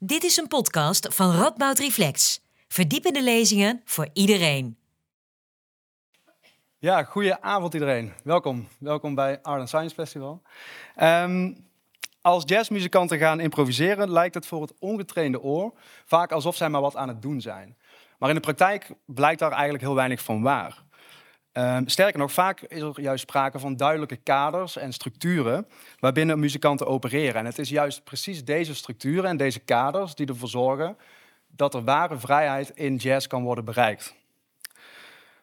Dit is een podcast van Radboud Reflex. Verdiepende lezingen voor iedereen. Ja, goeie avond iedereen. Welkom. Welkom bij Art Science Festival. Ehm, als jazzmuzikanten gaan improviseren, lijkt het voor het ongetrainde oor vaak alsof zij maar wat aan het doen zijn. Maar in de praktijk blijkt daar eigenlijk heel weinig van waar. Ehm, sterker nog, vaak is er juist sprake van duidelijke kaders en structuren waarbinnen muzikanten opereren. En het is juist precies deze structuren en deze kaders die ervoor zorgen dat er ware vrijheid in jazz kan worden bereikt.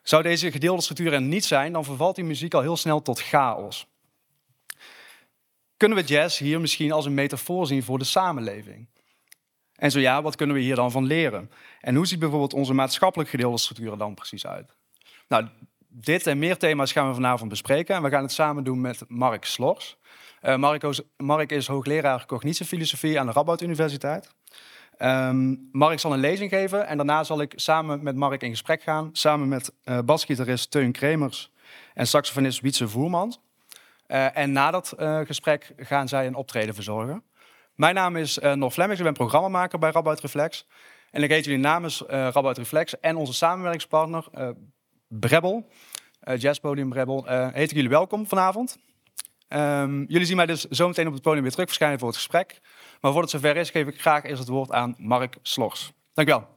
Zou deze gedeelde structuur er niet zijn, dan vervalt die muziek al heel snel tot chaos. Kunnen we jazz hier misschien als een metafoor zien voor de samenleving? En zo ja, wat kunnen we hier dan van leren? En hoe ziet bijvoorbeeld onze maatschappelijk gedeelde structuur er dan precies uit? Nou, dit en meer thema's gaan we vanavond bespreken. En we gaan het samen doen met Mark Slors. Uh, Mark, is hoogleraar cognitiefilosofie aan de Radboud Universiteit. Um, Mark zal een lezing geven en daarna zal ik samen met Mark in gesprek gaan. Samen met uh, basgitarist Teun Kremers en saxofonist Wietse Voermans. Uh, en na dat gesprek gaan zij een optreden verzorgen. Mijn naam is uh, Nor ik ben programmamaker bij Radboud Reflex. En ik heet jullie namens uh, Reflex en onze samenwerkingspartner Brebbel, uh, Jazzpodium Brebbel, heet ik jullie welkom vanavond. Um, jullie zien mij dus zo meteen op het podium weer terug verschijnen voor het gesprek. Maar voordat het zover is, geef ik graag eerst het woord aan Mark Slors. Dank u wel.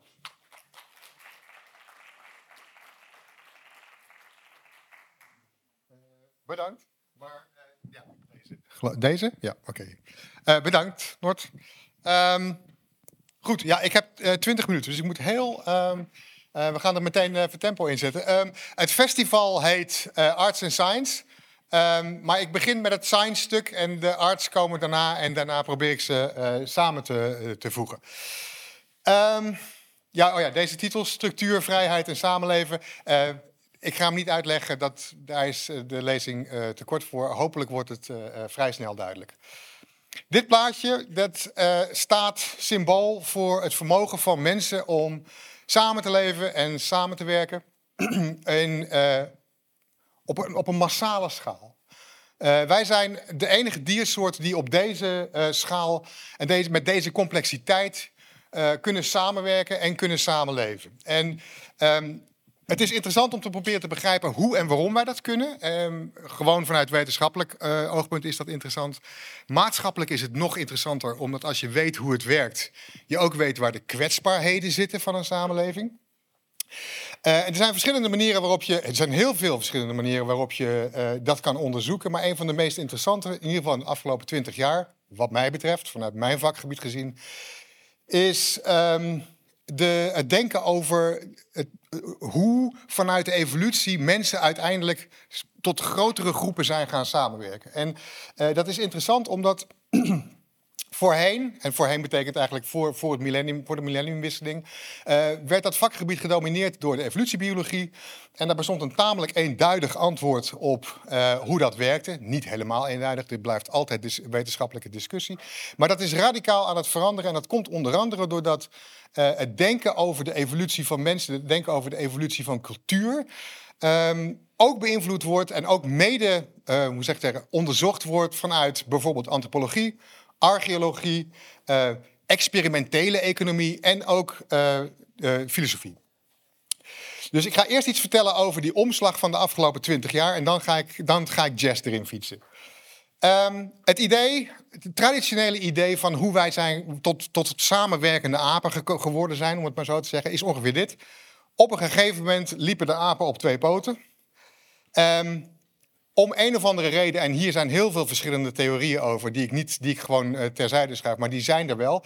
Bedankt. Maar, ja, deze. Deze? Ja, oké. Bedankt, Noord. Um, goed, ja, ik heb 20 minuten, dus ik moet heel. Um, uh, we gaan er meteen even tempo in zetten. Um, het festival heet Arts and Science. Um, maar ik begin met het science stuk en de arts komen daarna en daarna probeer ik ze samen te, te voegen. Um, ja, oh ja, deze titel, structuur, vrijheid en samenleven. Ik ga hem niet uitleggen, dat, daar is de lezing te kort voor. Hopelijk wordt het vrij snel duidelijk. Dit plaatje dat, staat symbool voor het vermogen van mensen om samen te leven en samen te werken. in, op een, op een massale schaal. Uh, wij zijn de enige diersoort die op deze uh, schaal en deze, met deze complexiteit kunnen samenwerken en kunnen samenleven. En um, het is interessant om te proberen te begrijpen hoe en waarom wij dat kunnen. Um, gewoon vanuit wetenschappelijk oogpunt is dat interessant. Maatschappelijk is het nog interessanter, omdat als je weet hoe het werkt, je ook weet waar de kwetsbaarheden zitten van een samenleving. Uh, er zijn verschillende manieren waarop je, er zijn heel veel verschillende manieren waarop je uh, dat kan onderzoeken. Maar een van de meest interessante, in ieder geval de afgelopen twintig jaar, wat mij betreft, vanuit mijn vakgebied gezien, is um, de, het denken over het, hoe vanuit de evolutie mensen uiteindelijk tot grotere groepen zijn gaan samenwerken. En uh, dat is interessant omdat Voorheen, en voorheen betekent eigenlijk voor, voor, het millennium, voor de millenniumwisseling, uh, werd dat vakgebied gedomineerd door de evolutiebiologie. En daar bestond een tamelijk eenduidig antwoord op uh, hoe dat werkte. Niet helemaal eenduidig, dit blijft altijd wetenschappelijke discussie. Maar dat is radicaal aan het veranderen en dat komt onder andere doordat uh, het denken over de evolutie van mensen, het denken over de evolutie van cultuur, um, ook beïnvloed wordt en ook mede, hoe zeg ik onderzocht wordt vanuit bijvoorbeeld antropologie archeologie, uh, experimentele economie en ook uh, uh, filosofie. Dus ik ga eerst iets vertellen over die omslag van de afgelopen twintig jaar en dan ga ik, dan ga ik jazz erin fietsen. Um, het idee, het traditionele idee van hoe wij zijn tot, tot samenwerkende apen ge geworden zijn, om het maar zo te zeggen, is ongeveer dit. Op een gegeven moment liepen de apen op twee poten. Um, om een of andere reden, en hier zijn heel veel verschillende theorieën over, die ik, niet, die ik gewoon uh, terzijde schrijf, maar die zijn er wel.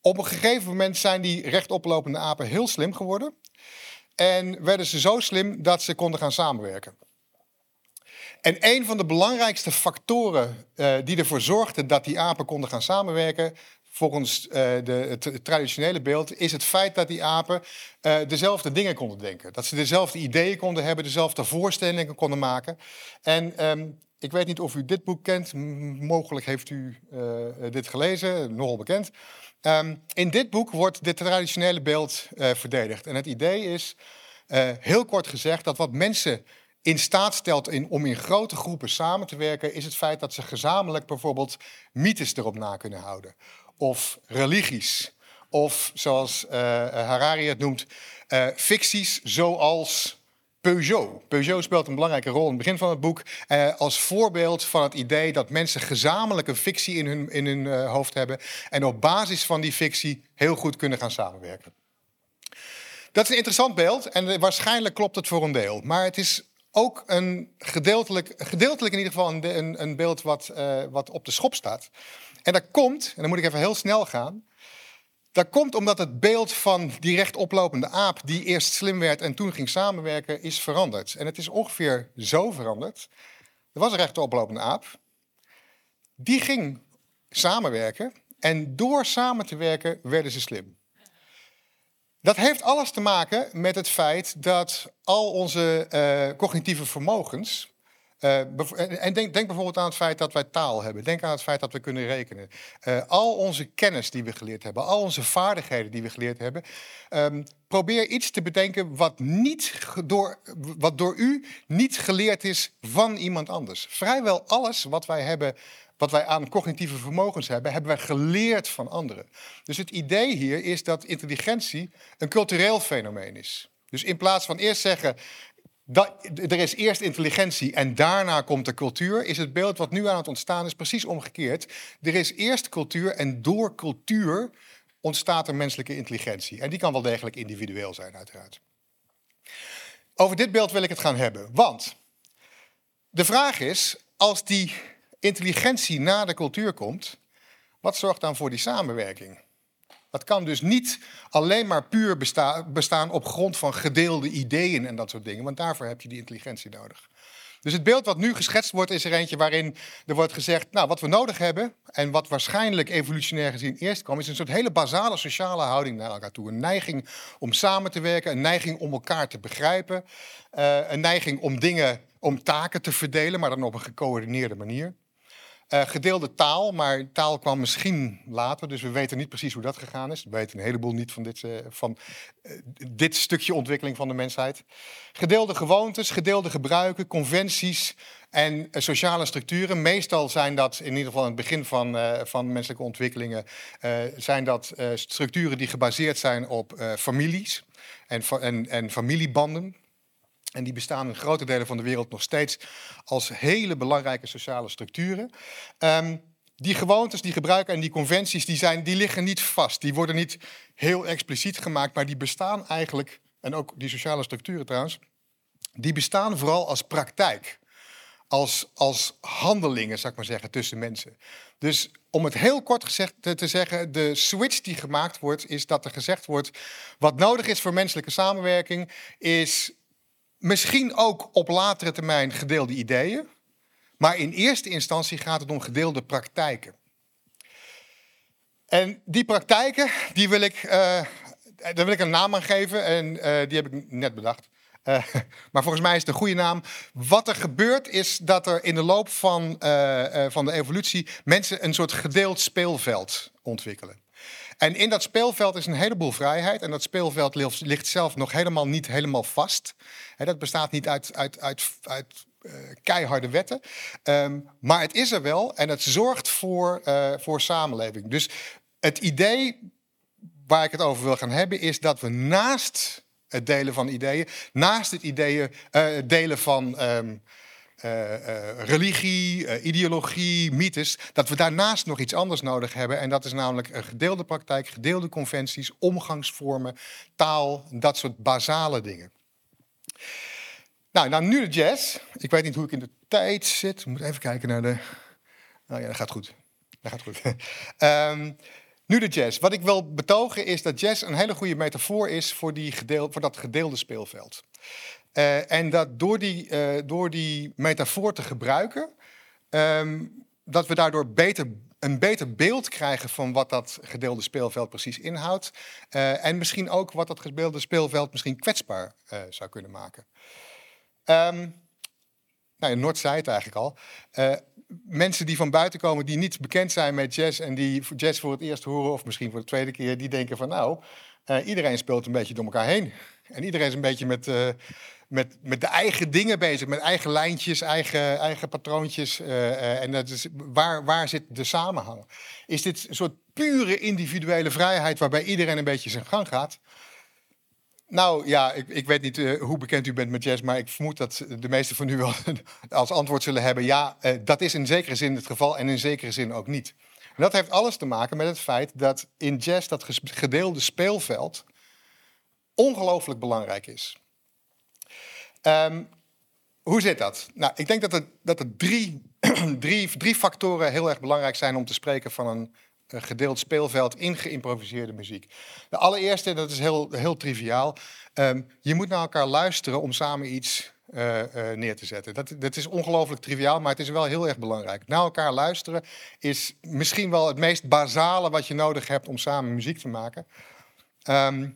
Op een gegeven moment zijn die rechtoplopende apen heel slim geworden. En werden ze zo slim dat ze konden gaan samenwerken. En een van de belangrijkste factoren uh, die ervoor zorgden dat die apen konden gaan samenwerken, volgens de, het, traditionele beeld, is het feit dat die apen uh, dezelfde dingen konden denken. Dat ze dezelfde ideeën konden hebben, dezelfde voorstellingen konden maken. En um, ik weet niet of u dit boek kent, mogelijk heeft u uh, dit gelezen, nogal bekend. Um, in dit boek wordt dit traditionele beeld verdedigd. En het idee is, heel kort gezegd, dat wat mensen in staat stelt om in grote groepen samen te werken, is het feit dat ze gezamenlijk bijvoorbeeld mythes erop na kunnen houden of religies Of zoals eh, Harari het noemt, uh, ficties zoals Peugeot. Peugeot speelt een belangrijke rol in het begin van het boek als voorbeeld van het idee dat mensen gezamenlijk een fictie in hun, in hun hoofd hebben en op basis van die fictie heel goed kunnen gaan samenwerken. Dat is een interessant beeld en waarschijnlijk klopt het voor een deel. Maar het is ook een gedeeltelijk, gedeeltelijk in ieder geval een, een, een beeld wat, wat op de schop staat. En dat komt, en dan moet ik even heel snel gaan. Dat komt omdat het beeld van die rechtoplopende aap, die eerst slim werd en toen ging samenwerken, is veranderd. En het is ongeveer zo veranderd. Er was een rechtoplopende aap. Die ging samenwerken. En door samen te werken werden ze slim. Dat heeft alles te maken met het feit dat al onze uh, cognitieve vermogens. Uh, en denk, denk, bijvoorbeeld aan het feit dat wij taal hebben. Denk aan het feit dat we kunnen rekenen. Uh, al onze kennis die we geleerd hebben, al onze vaardigheden die we geleerd hebben. Um, probeer iets te bedenken wat, niet door, wat door u niet geleerd is van iemand anders. Vrijwel alles wat wij hebben wat wij aan cognitieve vermogens hebben, hebben wij geleerd van anderen. Dus het idee hier is dat intelligentie een cultureel fenomeen is. Dus in plaats van eerst zeggen, dat, er is eerst intelligentie en daarna komt de cultuur, is het beeld wat nu aan het ontstaan is precies omgekeerd. Er is eerst cultuur en door cultuur ontstaat er menselijke intelligentie. En die kan wel degelijk individueel zijn, uiteraard. Over dit beeld wil ik het gaan hebben. Want de vraag is, als die intelligentie na de cultuur komt, wat zorgt dan voor die samenwerking? Dat kan dus niet alleen maar puur bestaan op grond van gedeelde ideeën en dat soort dingen, want daarvoor heb je die intelligentie nodig. Dus het beeld wat nu geschetst wordt, is er eentje waarin er wordt gezegd: Nou, wat we nodig hebben, en wat waarschijnlijk evolutionair gezien eerst kwam, is een soort hele basale sociale houding naar elkaar toe. Een neiging om samen te werken, een neiging om elkaar te begrijpen, uh, een neiging om dingen, om taken te verdelen, maar dan op een gecoördineerde manier. Uh, gedeelde taal, maar taal kwam misschien later, dus we weten niet precies hoe dat gegaan is. We weten een heleboel niet van dit, uh, van, uh, dit stukje ontwikkeling van de mensheid. Gedeelde gewoontes, gedeelde gebruiken, conventies en sociale structuren. Meestal zijn dat, in ieder geval in het begin van, van menselijke ontwikkelingen, zijn dat structuren die gebaseerd zijn op families en, en, en familiebanden. En die bestaan in grote delen van de wereld nog steeds als hele belangrijke sociale structuren. Um, die gewoontes, die gebruiken en die conventies, die, zijn, die liggen niet vast. Die worden niet heel expliciet gemaakt, maar die bestaan eigenlijk, en ook die sociale structuren trouwens, die bestaan vooral als praktijk. Als, als handelingen, zou ik maar zeggen, tussen mensen. Dus om het heel kort gezegd te zeggen, de switch die gemaakt wordt, is dat er gezegd wordt: wat nodig is voor menselijke samenwerking, is Misschien ook op latere termijn gedeelde ideeën. Maar in eerste instantie gaat het om gedeelde praktijken. En die praktijken, die wil ik, uh, daar wil ik een naam aan geven. En uh, die heb ik net bedacht. Uh, maar volgens mij is het een goede naam. Wat er gebeurt is dat er in de loop van, van de evolutie mensen een soort gedeeld speelveld ontwikkelen. En in dat speelveld is een heleboel vrijheid. En dat speelveld ligt zelf nog helemaal niet helemaal vast. dat bestaat niet uit, uit, uit, uit uh, keiharde wetten. Um, maar het is er wel en het zorgt voor, uh, voor samenleving. Dus het idee waar ik het over wil gaan hebben is dat we naast het delen van ideeën, naast het ideeën, uh, delen van uh, religie, uh, ideologie, mythes, dat we daarnaast nog iets anders nodig hebben. En dat is namelijk een gedeelde praktijk, gedeelde conventies, omgangsvormen, taal, dat soort basale dingen. Nou, nou nu de jazz. Ik weet niet hoe ik in de tijd zit. Ik moet even kijken naar de. Nou ja, dat gaat goed. Dat gaat goed. um, nu de jazz. Wat ik wil betogen is dat jazz een hele goede metafoor is voor, die gedeel, voor dat gedeelde speelveld. Uh, en dat door die, uh, door die metafoor te gebruiken, um, dat we daardoor beter, een beter beeld krijgen van wat dat gedeelde speelveld precies inhoudt. Uh, en misschien ook wat dat gedeelde speelveld misschien kwetsbaar zou kunnen maken. Um, nou, Noord zei het eigenlijk al. mensen die van buiten komen, die niet bekend zijn met jazz en die jazz voor het eerst horen, of misschien voor de tweede keer, die denken van nou, iedereen speelt een beetje door elkaar heen. En iedereen is een beetje met, met, met de eigen dingen bezig, met eigen lijntjes, eigen, eigen patroontjes. eh, eh, en dat is, waar, waar zit de samenhang? Is dit een soort pure individuele vrijheid waarbij iedereen een beetje zijn gang gaat? Nou ja, ik, ik weet niet eh, hoe bekend u bent met jazz, maar ik vermoed dat de meesten van u wel als antwoord zullen hebben: ja, dat is in zekere zin het geval en in zekere zin ook niet. Dat heeft alles te maken met het feit dat in jazz dat gedeelde speelveld ongelooflijk belangrijk is. Ehm, hoe zit dat? Nou, ik denk dat er, dat drie, drie, drie factoren heel erg belangrijk zijn om te spreken van een, gedeeld speelveld in geïmproviseerde muziek. De allereerste, dat is heel, heel triviaal, ehm, je moet naar elkaar luisteren om samen iets eh, eh, neer te zetten. Dat, dat is ongelooflijk triviaal, maar het is wel heel erg belangrijk. Naar elkaar luisteren is misschien wel het meest basale wat je nodig hebt om samen muziek te maken. Ehm,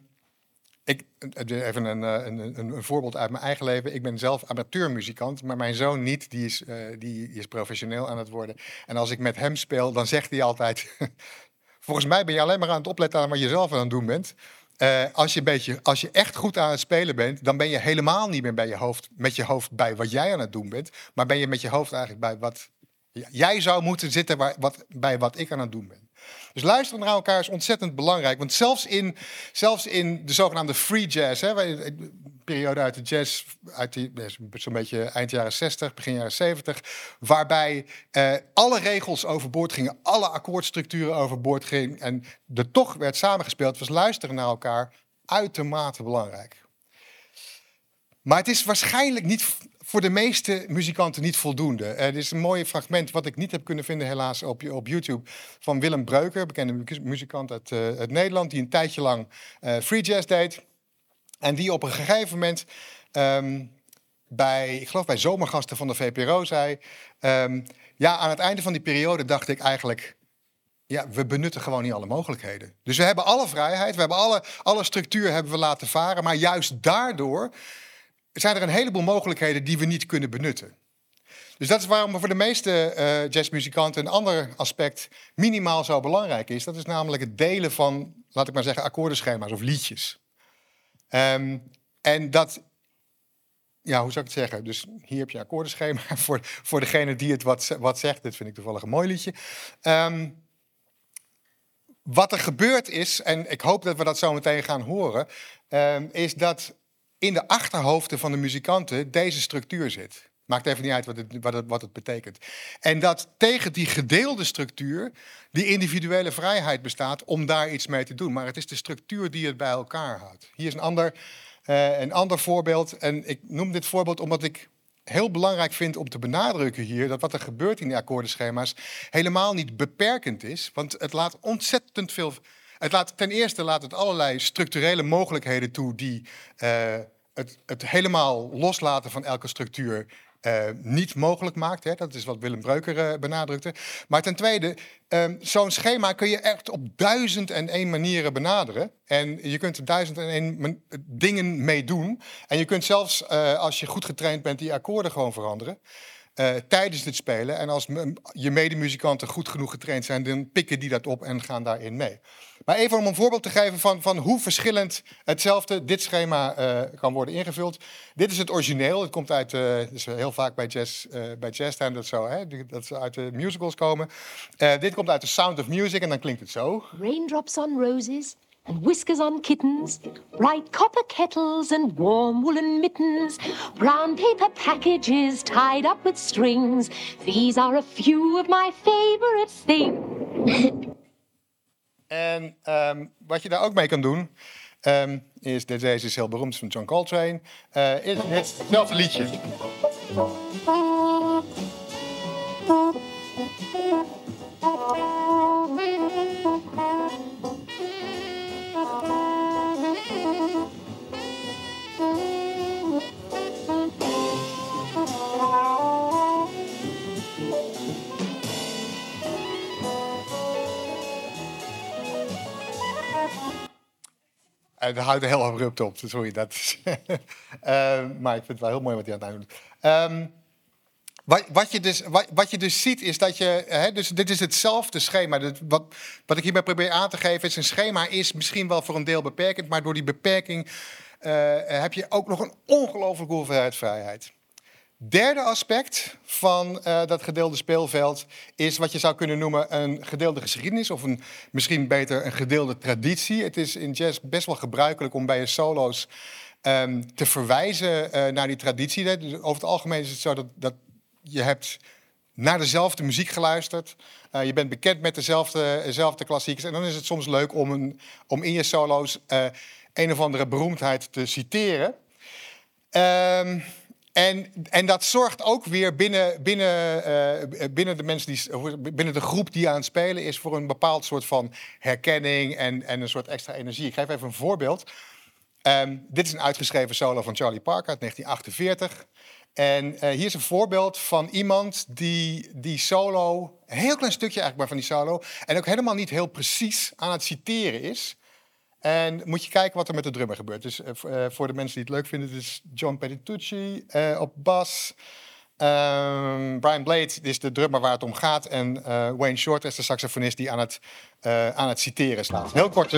ik, even een, eh, een, een, een voorbeeld uit mijn eigen leven. Ik ben zelf amateurmuzikant, maar mijn zoon niet. Die is, eh, die is professioneel aan het worden. En als ik met hem speel, dan zegt hij altijd... Volgens mij ben je alleen maar aan het opletten aan wat je zelf aan het doen bent. Eh, als, je een beetje, als je echt goed aan het spelen bent, dan ben je helemaal niet meer bij je hoofd, met je hoofd bij wat jij aan het doen bent. Maar ben je met je hoofd eigenlijk bij wat jij zou moeten zitten waar, wat, bij wat ik aan het doen ben. Dus luisteren naar elkaar is ontzettend belangrijk. Want zelfs in, zelfs in de zogenaamde free jazz, hè, een periode uit de jazz, uit eh, zo'n beetje eind jaren 60, begin jaren 70, waarbij eh, alle regels overboord gingen, alle akkoordstructuren overboord gingen en er toch werd samengespeeld, was luisteren naar elkaar uitermate belangrijk. Maar het is waarschijnlijk niet voor de meeste muzikanten niet voldoende. Er is een mooi fragment wat ik niet heb kunnen vinden helaas op, op YouTube van Willem Breuker, bekende mu- muzikant uit, uit Nederland, die een tijdje lang eh, free jazz deed. En die op een gegeven moment ehm, bij, ik geloof bij zomergasten van de VPRO zei, ehm, ja, aan het einde van die periode dacht ik eigenlijk, ja, we benutten gewoon niet alle mogelijkheden. Dus we hebben alle vrijheid, we hebben alle, alle structuur hebben we laten varen, maar juist daardoor zijn er een heleboel mogelijkheden die we niet kunnen benutten. Dus dat is waarom voor de meeste eh, jazzmuzikanten een ander aspect minimaal zo belangrijk is. Dat is namelijk het delen van, laat ik maar zeggen, akkoordenschema's of liedjes. Ehm, en dat, ja, hoe zou ik het zeggen? Dus hier heb je akkoordenschema voor, voor degene die het wat, wat zegt. Dit vind ik toevallig een mooi liedje. Ehm, wat er gebeurd is, en ik hoop dat we dat zo meteen gaan horen, ehm, is dat in de achterhoofden van de muzikanten deze structuur zit. Maakt even niet uit wat het, wat, het, wat het betekent. En dat tegen die gedeelde structuur die individuele vrijheid bestaat om daar iets mee te doen. Maar het is de structuur die het bij elkaar houdt. Hier is een ander, eh, een ander voorbeeld. En ik noem dit voorbeeld omdat ik heel belangrijk vind om te benadrukken hier dat wat er gebeurt in die akkoordenschema's helemaal niet beperkend is. Want het laat ontzettend veel. Het laat, ten eerste laat het allerlei structurele mogelijkheden toe die eh, het, het helemaal loslaten van elke structuur eh, niet mogelijk maakt. Hè. Dat is wat Willem Breuker eh, benadrukte. Maar ten tweede, ehm, zo'n schema kun je echt op duizend en één manieren benaderen. En je kunt er duizend en één dingen mee doen. En je kunt zelfs, als je goed getraind bent, die akkoorden gewoon veranderen. tijdens het spelen. En als je medemuzikanten goed genoeg getraind zijn, dan pikken die dat op en gaan daarin mee. Maar even om een voorbeeld te geven van, van hoe verschillend hetzelfde dit schema eh, kan worden ingevuld. Dit is het origineel. Het komt uit, het is heel vaak bij jazz, eh bij jazztime dat zo, hè, dat ze uit de musicals komen. Dit komt uit The Sound of Music en dan klinkt het zo. Raindrops on roses and whiskers on kittens, bright copper kettles and warm woolen mittens, brown paper packages tied up with strings. These are a few of my favorite things. En ehm, wat je daar ook mee kan doen, ehm, is, de- deze is heel beroemd van John Coltrane, eh, is hetzelfde liedje. Het houdt er heel abrupt op, sorry. Dat Eh, maar ik vind het wel heel mooi wat hij aan het doen. Ehm wat, wat, je dus, wat, wat je dus ziet is dat je... Hè, dus dit is hetzelfde schema. Wat, wat ik hierbij probeer aan te geven is... een schema is misschien wel voor een deel beperkend... maar door die beperking eh, heb je ook nog een ongelooflijke hoeveelheid vrijheid. Derde aspect van eh, dat gedeelde speelveld is wat je zou kunnen noemen een gedeelde geschiedenis of een, misschien beter een gedeelde traditie. Het is in jazz best wel gebruikelijk om bij je solo's ehm, te verwijzen eh, naar die traditie. Dus over het algemeen is het zo dat, dat je hebt naar dezelfde muziek geluisterd. Uh, je bent bekend met dezelfde, dezelfde klassiekers. En dan is het soms leuk om, een, om in je solo's een of andere beroemdheid te citeren. Um, en, en dat zorgt ook weer binnen, binnen, uh, binnen, de mensen die, binnen de groep die aan het spelen is voor een bepaald soort van herkenning en, en een soort extra energie. Ik geef even een voorbeeld. Um, dit is een uitgeschreven solo van Charlie Parker uit 1948. En uh, hier is een voorbeeld van iemand die die solo, een heel klein stukje eigenlijk maar van die solo, en ook helemaal niet heel precies aan het citeren is. En moet je kijken wat er met de drummer gebeurt. Dus uh, voor de mensen die het leuk vinden, is John Petitucci uh, op bas. Um, Brian Blade is de drummer waar het om gaat. En Wayne Shorter is de saxofonist die aan het, aan het citeren slaat. Heel kort.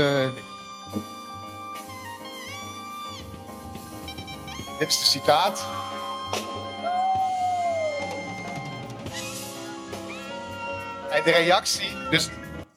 dit is de citaat. En de reactie, dus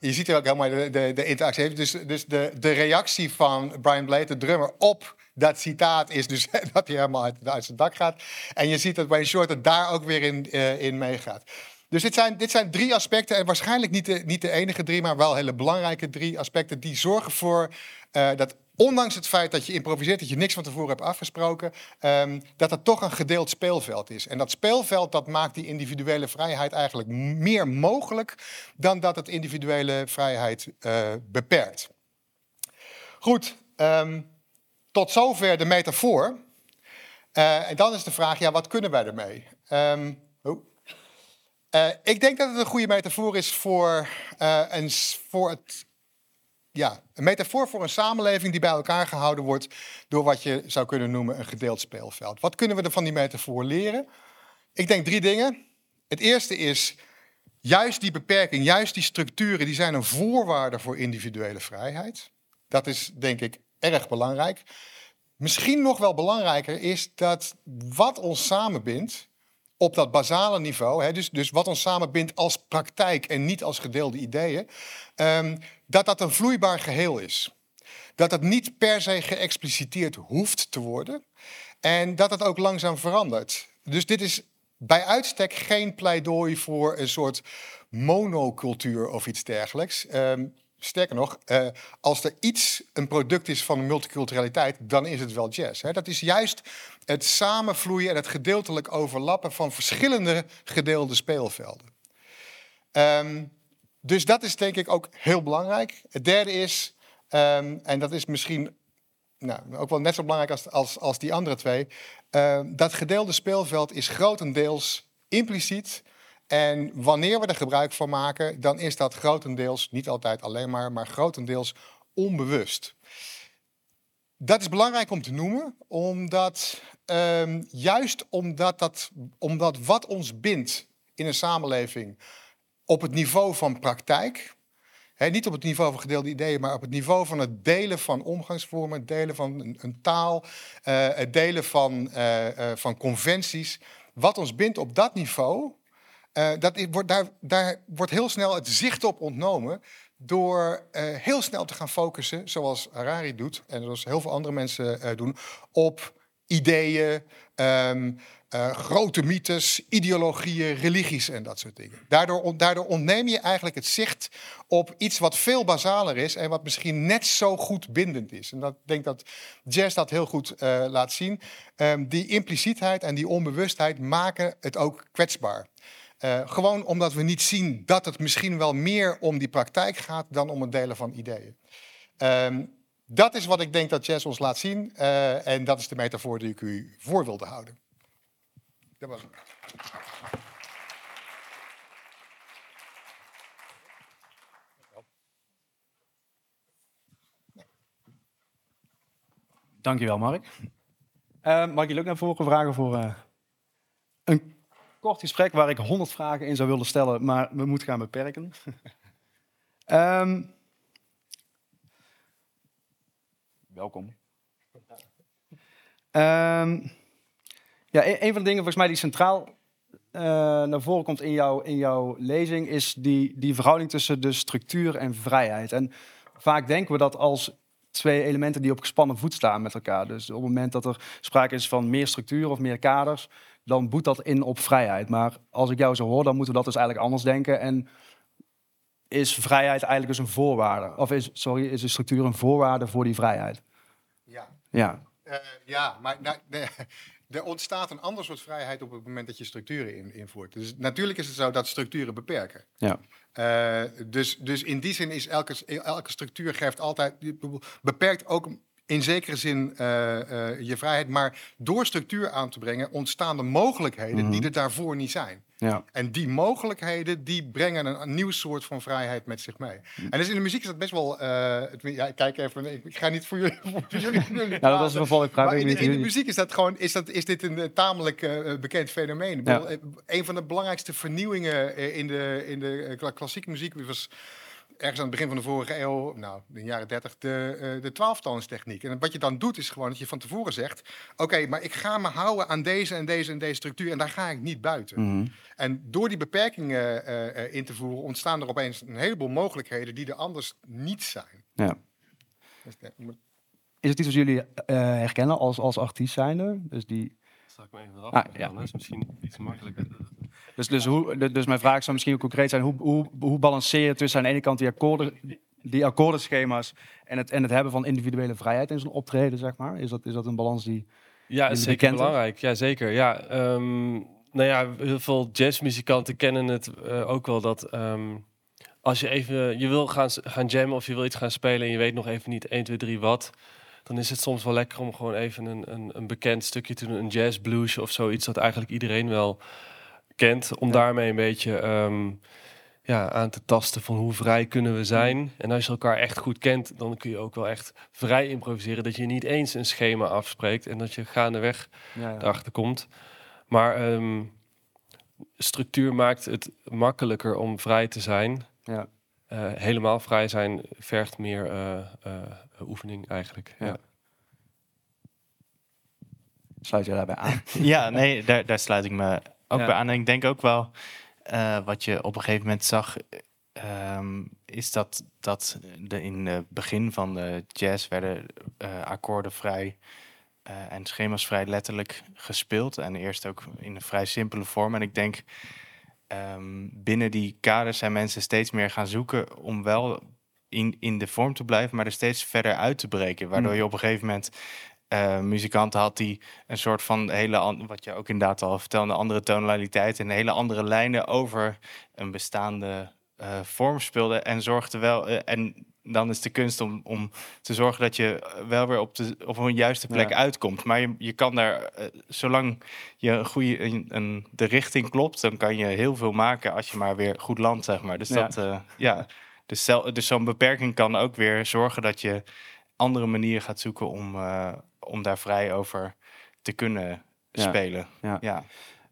je ziet er ook helemaal de, de, interactie. Dus, dus de, de reactie van Brian Blade, de drummer, op dat citaat is dus dat hij helemaal uit, zijn dak gaat. En je ziet dat Wayne Shorter daar ook weer in, uh, in meegaat. Dus dit zijn, dit zijn drie aspecten, en waarschijnlijk niet de, niet de enige drie, maar wel hele belangrijke drie aspecten die zorgen voor uh, dat ondanks het feit dat je improviseert, dat je niks van tevoren hebt afgesproken, um, dat het toch een gedeeld speelveld is. En dat speelveld dat maakt die individuele vrijheid eigenlijk meer mogelijk dan dat het individuele vrijheid uh, beperkt. Goed, um, tot zover de metafoor. Uh, en dan is de vraag, ja, wat kunnen wij ermee? Um, oh. uh, ik denk dat het een goede metafoor is voor, een, voor het ja, een metafoor voor een samenleving die bij elkaar gehouden wordt door wat je zou kunnen noemen een gedeeld speelveld. Wat kunnen we er van die metafoor leren? Ik denk drie dingen. Het eerste is, juist die beperking, juist die structuren, die zijn een voorwaarde voor individuele vrijheid. Dat is denk ik erg belangrijk. Misschien nog wel belangrijker is dat wat ons samenbindt, op dat basale niveau, hè, dus, dus wat ons samenbindt als praktijk en niet als gedeelde ideeën, um, dat dat een vloeibaar geheel is. Dat het niet per se geëxpliciteerd hoeft te worden en dat het ook langzaam verandert. Dus dit is bij uitstek geen pleidooi voor een soort monocultuur of iets dergelijks. Um, Sterker nog, uh, als er iets een product is van multiculturaliteit, dan is het wel jazz. Hè? Dat is juist het samenvloeien en het gedeeltelijk overlappen van verschillende gedeelde speelvelden. Um, dus dat is denk ik ook heel belangrijk. Het derde is, um, en dat is misschien nou, ook wel net zo belangrijk als, als, als die andere twee, uh, dat gedeelde speelveld is grotendeels impliciet en wanneer we er gebruik van maken, dan is dat grotendeels, niet altijd alleen maar, maar grotendeels onbewust. Dat is belangrijk om te noemen, omdat um, juist omdat, dat, omdat wat ons bindt in een samenleving op het niveau van praktijk, niet op het niveau van gedeelde ideeën, maar op het niveau van het delen van omgangsvormen, het delen van een, taal, uh, het delen van, uh, uh, van conventies. Wat ons bindt op dat niveau, dat wordt, daar, daar wordt heel snel het zicht op ontnomen door heel snel te gaan focussen, zoals Harari doet en zoals heel veel andere mensen doen, op ideeën, um, grote mythes, ideologieën, religies en dat soort dingen. Daardoor, ontneem je eigenlijk het zicht op iets wat veel basaler is en wat misschien net zo goed bindend is. En dat, ik denk dat jazz dat heel goed laat zien. Um, die implicietheid en die onbewustheid maken het ook kwetsbaar. Uh, gewoon omdat we niet zien dat het misschien wel meer om die praktijk gaat dan om het delen van ideeën. Um, dat is wat ik denk dat jazz ons laat zien. En dat is de metafoor die ik u voor wilde houden. Dankjewel, Mark. Uh, mag ik je ook naar voren vragen voor uh, een kort gesprek waar ik honderd vragen in zou willen stellen, maar we moeten gaan beperken. um, welkom. Ehm, ja, een, een van de dingen volgens mij die centraal eh, naar voren komt in, jouw in jouw lezing... is die, die verhouding tussen de structuur en vrijheid. En vaak denken we dat als twee elementen die op gespannen voet staan met elkaar. Dus op het moment dat er sprake is van meer structuur of meer kaders... dan boet dat in op vrijheid. Maar als ik jou zo hoor, dan moeten we dat dus eigenlijk anders denken... En is vrijheid eigenlijk dus een voorwaarde? Of is, sorry, is de structuur een voorwaarde voor die vrijheid? Ja. Ja, Eh, ja, maar nou, er ontstaat een ander soort vrijheid op het moment dat je structuren in, invoert. Dus natuurlijk is het zo dat structuren beperken. ja. Eh, dus, dus in die zin is elke, elke structuur geeft altijd, beperkt ook in zekere zin eh, eh, je vrijheid. Maar door structuur aan te brengen ontstaan er mogelijkheden Mhm. die er daarvoor niet zijn. ja. En die mogelijkheden die brengen een, een nieuw soort van vrijheid met zich mee. En dus in de muziek is dat best wel. eh, het- ja, kijk even. Ik, ik ga niet voor jullie. Voor jullie, Nou, dat was een in, de- in muziek is dat gewoon is, dat, is dit een tamelijk bekend fenomeen. Ik bedoel, Een van de belangrijkste vernieuwingen in de, in de kla- klassieke muziek was ergens aan het begin van de vorige eeuw, nou, in de jaren 30, de, eh de. En wat je dan doet is gewoon dat je van tevoren zegt: Oké, maar ik ga me houden aan deze en deze en deze structuur en daar ga ik niet buiten. Mhm. En door die beperkingen eh, eh, in te voeren, ontstaan er opeens een heleboel mogelijkheden die er anders niet zijn. Ja. Dus, moet- Is het iets wat jullie eh, herkennen als, als artiest zijnde? Dus, die, Zal ik me even eraf Ah, ja. dan, hè? is misschien iets makkelijker. Dus, dus, hoe, dus mijn vraag zou misschien ook concreet zijn. Hoe, hoe, hoe balanceer je tussen aan de ene kant die, akkoorden, die akkoordenschema's... En het, en het hebben van individuele vrijheid in zo'n optreden, zeg maar? Is dat, is dat een balans die... Ja, is zeker belangrijk. Ja, zeker. Ja, ehm, nou ja, heel veel jazzmuzikanten kennen het eh, ook wel dat ehm, als je even, je wil gaan, gaan jammen of je wil iets gaan spelen en je weet nog even niet 1, 2, 3 wat, dan is het soms wel lekker om gewoon even een, een, een bekend stukje te doen, een jazz blues of zoiets dat eigenlijk iedereen wel kent, om Ja. daarmee een beetje ehm, ja, aan te tasten van hoe vrij kunnen we zijn. En als je elkaar echt goed kent, dan kun je ook wel echt vrij improviseren. Dat je niet eens een schema afspreekt en dat je gaandeweg Ja, ja. erachter komt. Maar ehm, structuur maakt het makkelijker om vrij te zijn. Ja. Eh, helemaal vrij zijn vergt meer eh, eh, oefening eigenlijk. Ja. Ja. Sluit je daarbij aan? Ja, nee, daar, daar sluit ik me ook Ja. bij aan. En ik denk ook wel, eh, wat je op een gegeven moment zag, ehm, is dat, dat de, in het begin van de jazz werden eh, akkoorden vrij eh, en schema's vrij letterlijk gespeeld. En eerst ook in een vrij simpele vorm. En ik denk, ehm, binnen die kaders zijn mensen steeds meer gaan zoeken om wel in, in de vorm te blijven, maar er steeds verder uit te breken. Waardoor Mm. je op een gegeven moment eh, muzikanten had die een soort van hele, wat je ook inderdaad al vertelde, een andere tonaliteit en hele andere lijnen over een bestaande eh, vorm speelden. En zorgde wel, eh, en dan is de kunst om, om te zorgen dat je wel weer op, de, op een juiste plek Ja. uitkomt. Maar je, je kan daar, zolang je een goede, een, een- de richting klopt, dan kan je heel veel maken als je maar weer goed landt, zeg maar. Dus Ja. dat, ja. Dus, dus zo'n beperking kan ook weer zorgen dat je andere manieren gaat zoeken om, om daar vrij over te kunnen Ja. spelen. Ja. Ja.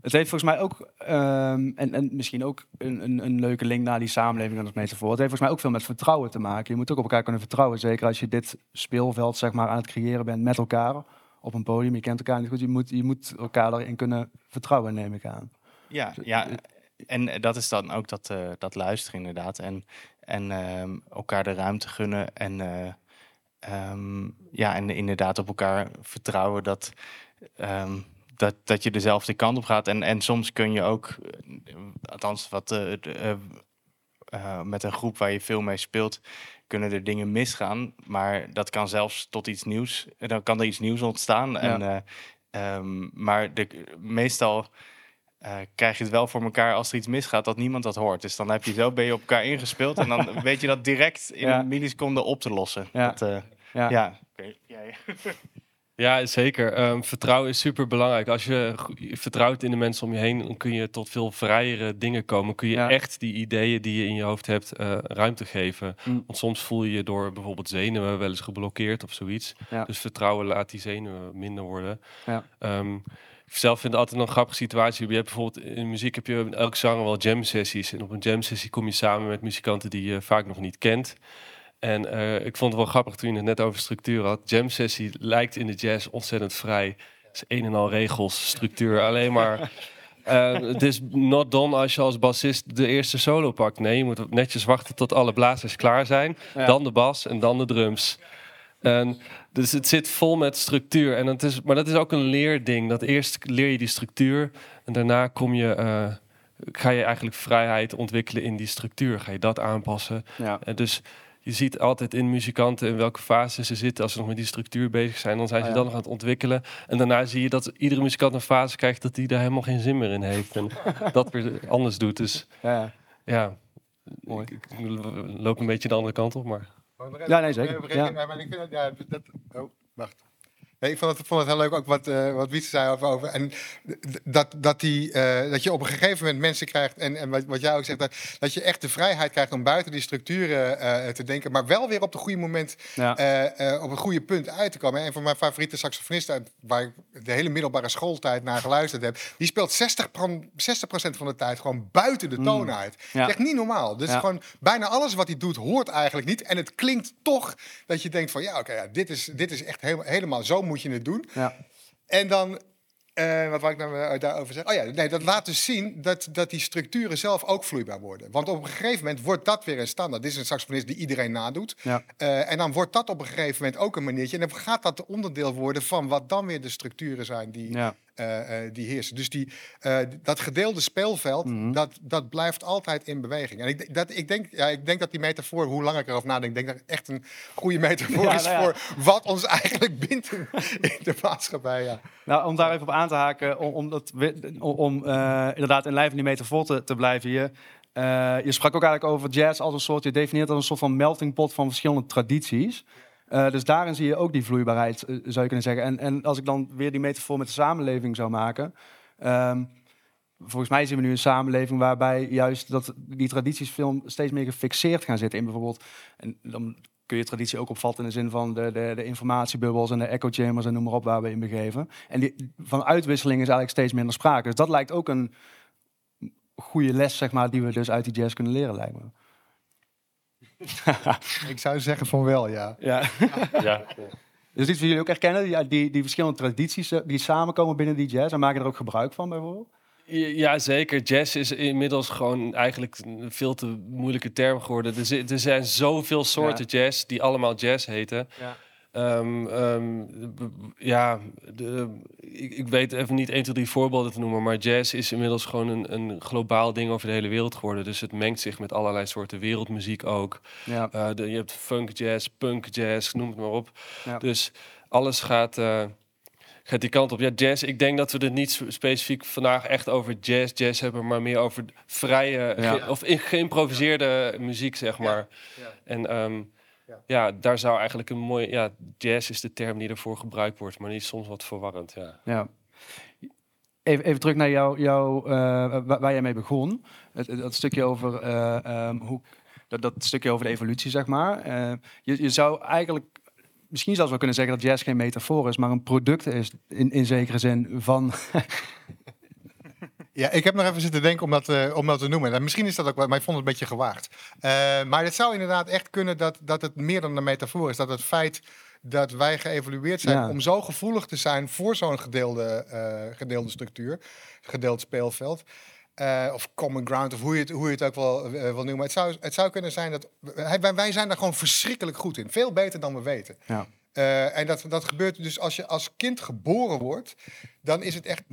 Het heeft volgens mij ook, ehm, en, en misschien ook een, een, een leuke link naar die samenleving als metafoor. Het heeft volgens mij ook veel met vertrouwen te maken. Je moet ook op elkaar kunnen vertrouwen. Zeker als je dit speelveld zeg maar, aan het creëren bent met elkaar op een podium. Je kent elkaar niet goed. Je moet, je moet elkaar daarin kunnen vertrouwen, neem ik aan. Ja, ja, en dat is dan ook dat, eh, dat luisteren inderdaad. En, en ehm, elkaar de ruimte gunnen. En, eh, ehm, ja, en inderdaad op elkaar vertrouwen dat, ehm, dat, dat je dezelfde kant op gaat. En, en soms kun je ook, althans wat, eh, de, eh, eh, met een groep waar je veel mee speelt, kunnen er dingen misgaan. Maar dat kan zelfs tot iets nieuws, dan kan er iets nieuws ontstaan. En, eh, ehm, maar de, meestal krijg je het wel voor elkaar als er iets misgaat dat niemand dat hoort. Dus dan heb je zo ben je op elkaar ingespeeld en dan weet je dat direct in Ja. een milliseconde op te lossen. Ja. Dat, Ja. ja. Ja, zeker. Ehm, vertrouwen is super belangrijk. Als je vertrouwt in de mensen om je heen, dan kun je tot veel vrijere dingen komen. Kun je Ja. echt die ideeën die je in je hoofd hebt eh, ruimte geven. Mm. Want soms voel je je door bijvoorbeeld zenuwen wel eens geblokkeerd of zoiets. Ja. Dus vertrouwen laat die zenuwen minder worden. Ja. Ehm, ik zelf vind het altijd een grappige situatie. Je hebt bijvoorbeeld in muziek heb je in elk genre wel jam sessies. En op een jam sessie kom je samen met muzikanten die je vaak nog niet kent. En eh, ik vond het wel grappig toen je het net over structuur had. Jam sessie lijkt in de jazz ontzettend vrij. Het is een en al regels, structuur, alleen maar. Eh, Het is not done als je als bassist de eerste solo pakt. Nee, je moet netjes wachten tot alle blazers klaar zijn. Ja. Dan de bas en dan de drums. En dus het zit vol met structuur. En het is, maar dat is ook een leerding. Dat eerst leer je die structuur. En daarna kom je, eh, ga je eigenlijk vrijheid ontwikkelen in die structuur. Ga je dat aanpassen. Ja. En dus je ziet altijd in muzikanten in welke fase ze zitten. Als ze nog met die structuur bezig zijn, dan zijn ze Ah, ja. dan nog aan het ontwikkelen. En daarna zie je dat iedere muzikant een fase krijgt dat hij daar helemaal geen zin meer in heeft. En dat weer anders doet. Dus Ja. ja, Mooi. ik, ik loop een beetje de andere kant op. Maar Ja, nee, zeker. Ja. Maar ik vind ja, dat, oh, wacht. Nee, ik vond het, vond het heel leuk ook wat, eh wat Wietse zei over. over en dat, dat, die, eh, dat je op een gegeven moment mensen krijgt. En, en wat, wat jij ook zegt, dat, dat je echt de vrijheid krijgt om buiten die structuren eh, te denken. Maar wel weer op het goede moment Ja. op een goede punt uit te komen. En van mijn favoriete saxofonisten, waar ik de hele middelbare schooltijd naar geluisterd heb, die speelt 60, pro- 60% van de tijd gewoon buiten de toon uit. Ja. Echt niet normaal. Dus Ja. gewoon bijna alles wat hij doet hoort eigenlijk niet. En het klinkt toch dat je denkt van ja, oké, ja, dit, is, dit is echt helemaal, helemaal zo moet je het doen. Ja. En dan, eh, wat wou ik nou daarover zeggen? Oh ja, nee, dat laat dus zien dat, dat die structuren zelf ook vloeibaar worden. Want op een gegeven moment wordt dat weer een standaard. Dit is een saxofonist die iedereen nadoet. Ja. Eh, en dan wordt dat op een gegeven moment ook een maniertje. En dan gaat dat onderdeel worden van wat dan weer de structuren zijn die, Ja. Eh, eh, die heersen. Dus die, eh, dat gedeelde speelveld, Mhm. dat, dat blijft altijd in beweging. En ik, denk- dat, ik, denk, ja, ik denk dat die metafoor, hoe langer ik erover nadenk, denk dat het echt een goede metafoor Ja, is nou ja. voor wat ons eigenlijk bindt in, in de maatschappij. Ja. Nou, om daar even op aan te haken, om, om, dat, inderdaad in lijn van die metafoor te, te blijven hier. Je sprak ook eigenlijk over jazz als een soort, je definieert als een soort van melting pot van verschillende tradities. Eh, dus daarin zie je ook die vloeibaarheid, eh, zou je kunnen zeggen. En, en als ik dan weer die metafoor met de samenleving zou maken. ehm, volgens mij zien we nu een samenleving waarbij juist dat die tradities veel steeds meer gefixeerd gaan zitten in bijvoorbeeld. En dan kun je traditie ook opvatten in de zin van de, de, de informatiebubbels en de echo chambers en noem maar op waar we in begeven. En die, van uitwisseling is eigenlijk steeds minder sprake. Dus dat lijkt ook een goede les, zeg maar, die we dus uit die jazz kunnen leren, lijkt me. Ik zou zeggen van wel, ja. Ja. ja, Dus iets wat jullie ook herkennen, die, die, die verschillende tradities eh, die samenkomen binnen die jazz en maken er ook gebruik van bijvoorbeeld? Ja, zeker. Jazz is inmiddels gewoon eigenlijk een veel te moeilijke term geworden. Er, er zijn zoveel soorten jazz die allemaal jazz heten. Ja. B- ja, de, ik, ik weet even niet 1, 2, 3 voorbeelden te noemen, maar jazz is inmiddels gewoon een, een globaal ding over de hele wereld geworden. Dus het mengt zich met allerlei soorten wereldmuziek ook. Ja. Eh, de, je hebt funk jazz, punk jazz, noem het maar op. Ja. Dus alles gaat, eh, gaat die kant op. Ja, jazz, ik denk dat we het niet sp- specifiek vandaag echt over jazz, jazz hebben, maar meer over vrije, Ja. ge- of in, geïmproviseerde muziek, zeg maar. En ehm, Ja. daar zou eigenlijk een mooi, ja, jazz is de term die ervoor gebruikt wordt, maar die is soms wat verwarrend, ja. Ja. Even, even terug naar jou, jou, eh, wa- waar jij mee begon. Dat stukje over eh, ehm, hoe, dat, dat stukje over de evolutie, zeg maar. Eh, je, je zou eigenlijk misschien zelfs wel kunnen zeggen dat jazz geen metafoor is, maar een product is in, in zekere zin van. Ja, ik heb nog even zitten denken om dat, eh, om dat te noemen. En misschien is dat ook wel, maar ik vond het een beetje gewaagd. Eh, maar het zou inderdaad echt kunnen dat, dat het meer dan een metafoor is. Dat het feit dat wij geëvolueerd zijn Ja. om zo gevoelig te zijn voor zo'n gedeelde, eh, gedeelde structuur, gedeeld speelveld. of common ground, of hoe je het, hoe je het ook wel wil noemen. Het zou, het zou kunnen zijn dat wij, wij zijn daar gewoon verschrikkelijk goed in. Veel beter dan we weten. Ja. En dat, dat gebeurt dus als je als kind geboren wordt, dan is het echt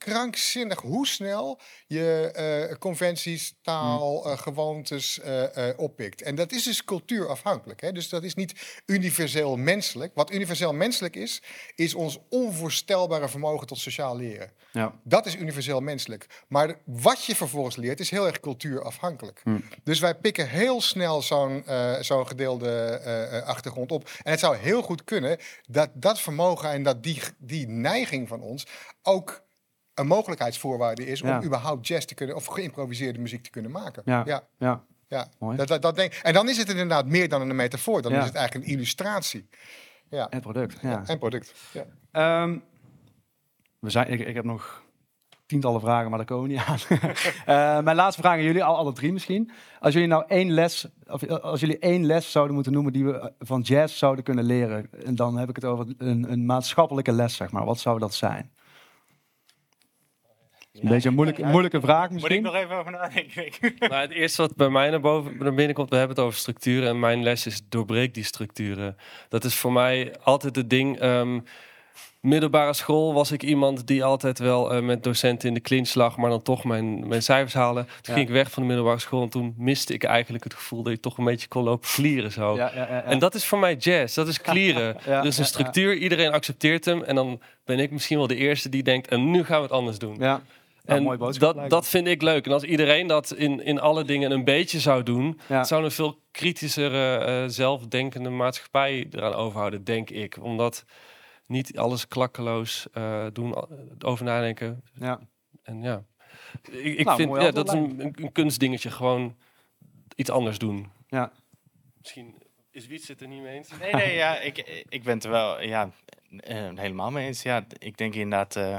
krankzinnig hoe snel je eh, conventies, taal, eh, gewoontes eh, oppikt. En dat is dus cultuurafhankelijk. Hè? Dus dat is niet universeel menselijk. Wat universeel menselijk is, is ons onvoorstelbare vermogen tot sociaal leren. Ja. Dat is universeel menselijk. Maar wat je vervolgens leert is heel erg cultuurafhankelijk. Dus wij pikken heel snel zo'n zo'n gedeelde achtergrond op. En het zou heel goed kunnen dat dat vermogen en dat die, die neiging van ons ook een mogelijkheidsvoorwaarde is om überhaupt jazz te kunnen of geïmproviseerde muziek te kunnen maken. Ja. ja. ja. Mooi. Dat, dat, dat denk, en dan is het inderdaad meer dan een metafoor. Dan Ja. is het eigenlijk een illustratie. Ja. Het product. Ja. En product. Ja. Ehm, we zijn, ik, ik heb nog tientallen vragen, maar daar komen we niet aan. Eh, mijn laatste vraag aan jullie, al alle drie misschien. Als jullie nou één les, of eh, als jullie één les zouden moeten noemen die we eh, van jazz zouden kunnen leren, en dan heb ik het over een, een maatschappelijke les, zeg maar. Wat zou dat zijn? Een beetje een moeilijke, moeilijke vraag Moet ik misschien. nog even over nadenken? Nou, het eerste wat bij mij naar, boven, naar binnen komt, we hebben het over structuren. En mijn les is doorbreek die structuren. Dat is voor mij altijd het ding. ehm, middelbare school was ik iemand die altijd wel eh, met docenten in de clinch lag, maar dan toch mijn, mijn cijfers haalde. Toen Ja. ging ik weg van de middelbare school en toen miste ik eigenlijk het gevoel dat je toch een beetje kon lopen klieren zo. Ja, ja, ja, ja. En dat is voor mij jazz, dat is klieren. Ja, dus een structuur, iedereen accepteert hem. En dan ben ik misschien wel de eerste die denkt, en nu gaan we het anders doen. Ja, En dat, lijkt dat vind ik leuk. En als iedereen dat in, in alle dingen een beetje zou doen, Ja. zou een veel kritischere, eh, zelfdenkende maatschappij eraan overhouden, denk ik. Omdat niet alles klakkeloos eh, doen, over nadenken. Ja. En ja, ik, ik Nou, vind ja, dat is een, kunstdingetje. Gewoon iets anders doen. Ja. Misschien is Wiets het er niet mee eens. Nee, nee, ja, ik, ik ben het er wel ja, eh, helemaal mee eens. Ja, ik denk inderdaad eh,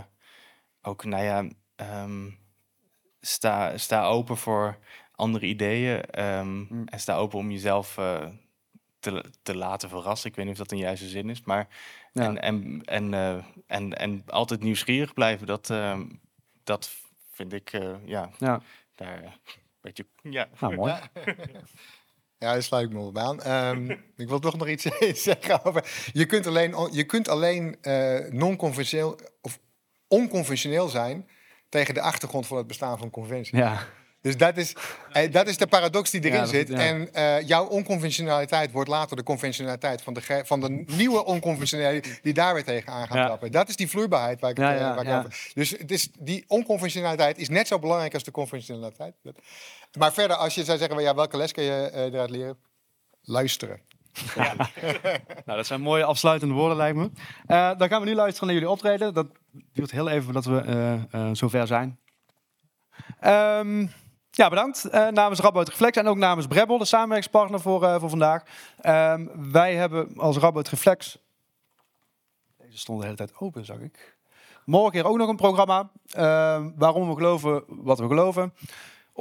ook, nou ja, ehm, sta, sta open voor andere ideeën. ehm, Mm. En sta open om jezelf eh, te, te laten verrassen. Ik weet niet of dat een juiste zin is, maar Ja. en, en, en, eh, en, en altijd nieuwsgierig blijven, dat, ehm, dat vind ik, eh, ja, Ja. daar een beetje, ja. Nou, mooi. Ja, daar sluit ik me wel bij aan. Ehm, ik wil toch nog iets zeggen over. Je kunt alleen, je kunt alleen eh, non-conventioneel of onconventioneel zijn tegen de achtergrond van het bestaan van conventie. Ja. Dus dat is, eh, dat is de paradox die erin Ja, zit. ja. En eh, jouw onconventionaliteit wordt later de conventionaliteit van de, van de nieuwe onconventionaliteit die daar weer tegenaan gaat Ja. trappen. Dat is die vloeibaarheid waar ik, Ja, eh, ja, waar ik ja. over. Dus het is, die onconventionaliteit is net zo belangrijk als de conventionaliteit. Maar verder, als je zou zeggen, ja, welke les kun je eh, eruit leren? Luisteren. Nou, dat zijn mooie afsluitende woorden, lijkt me. Eh, dan gaan we nu luisteren naar jullie optreden. Dat duurt heel even voordat we eh, eh, zover zijn. Ehm, ja, bedankt. Namens Radboud Reflex en ook namens Brebbel, de samenwerkingspartner voor, voor vandaag. Ehm, wij hebben als Radboud Reflex... Deze stond de hele tijd open, zag ik. Morgen hier ook nog een programma. ehm, waarom we geloven wat we geloven.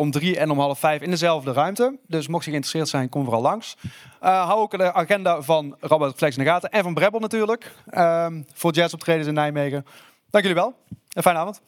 Om drie en om half vijf in dezelfde ruimte. Dus mocht je geïnteresseerd zijn, kom vooral langs. Eh, hou ook de agenda van Radboud Reflex in de gaten. En van Brebbel natuurlijk. ehm, voor jazzoptredens in Nijmegen. Dank jullie wel. Een fijne avond.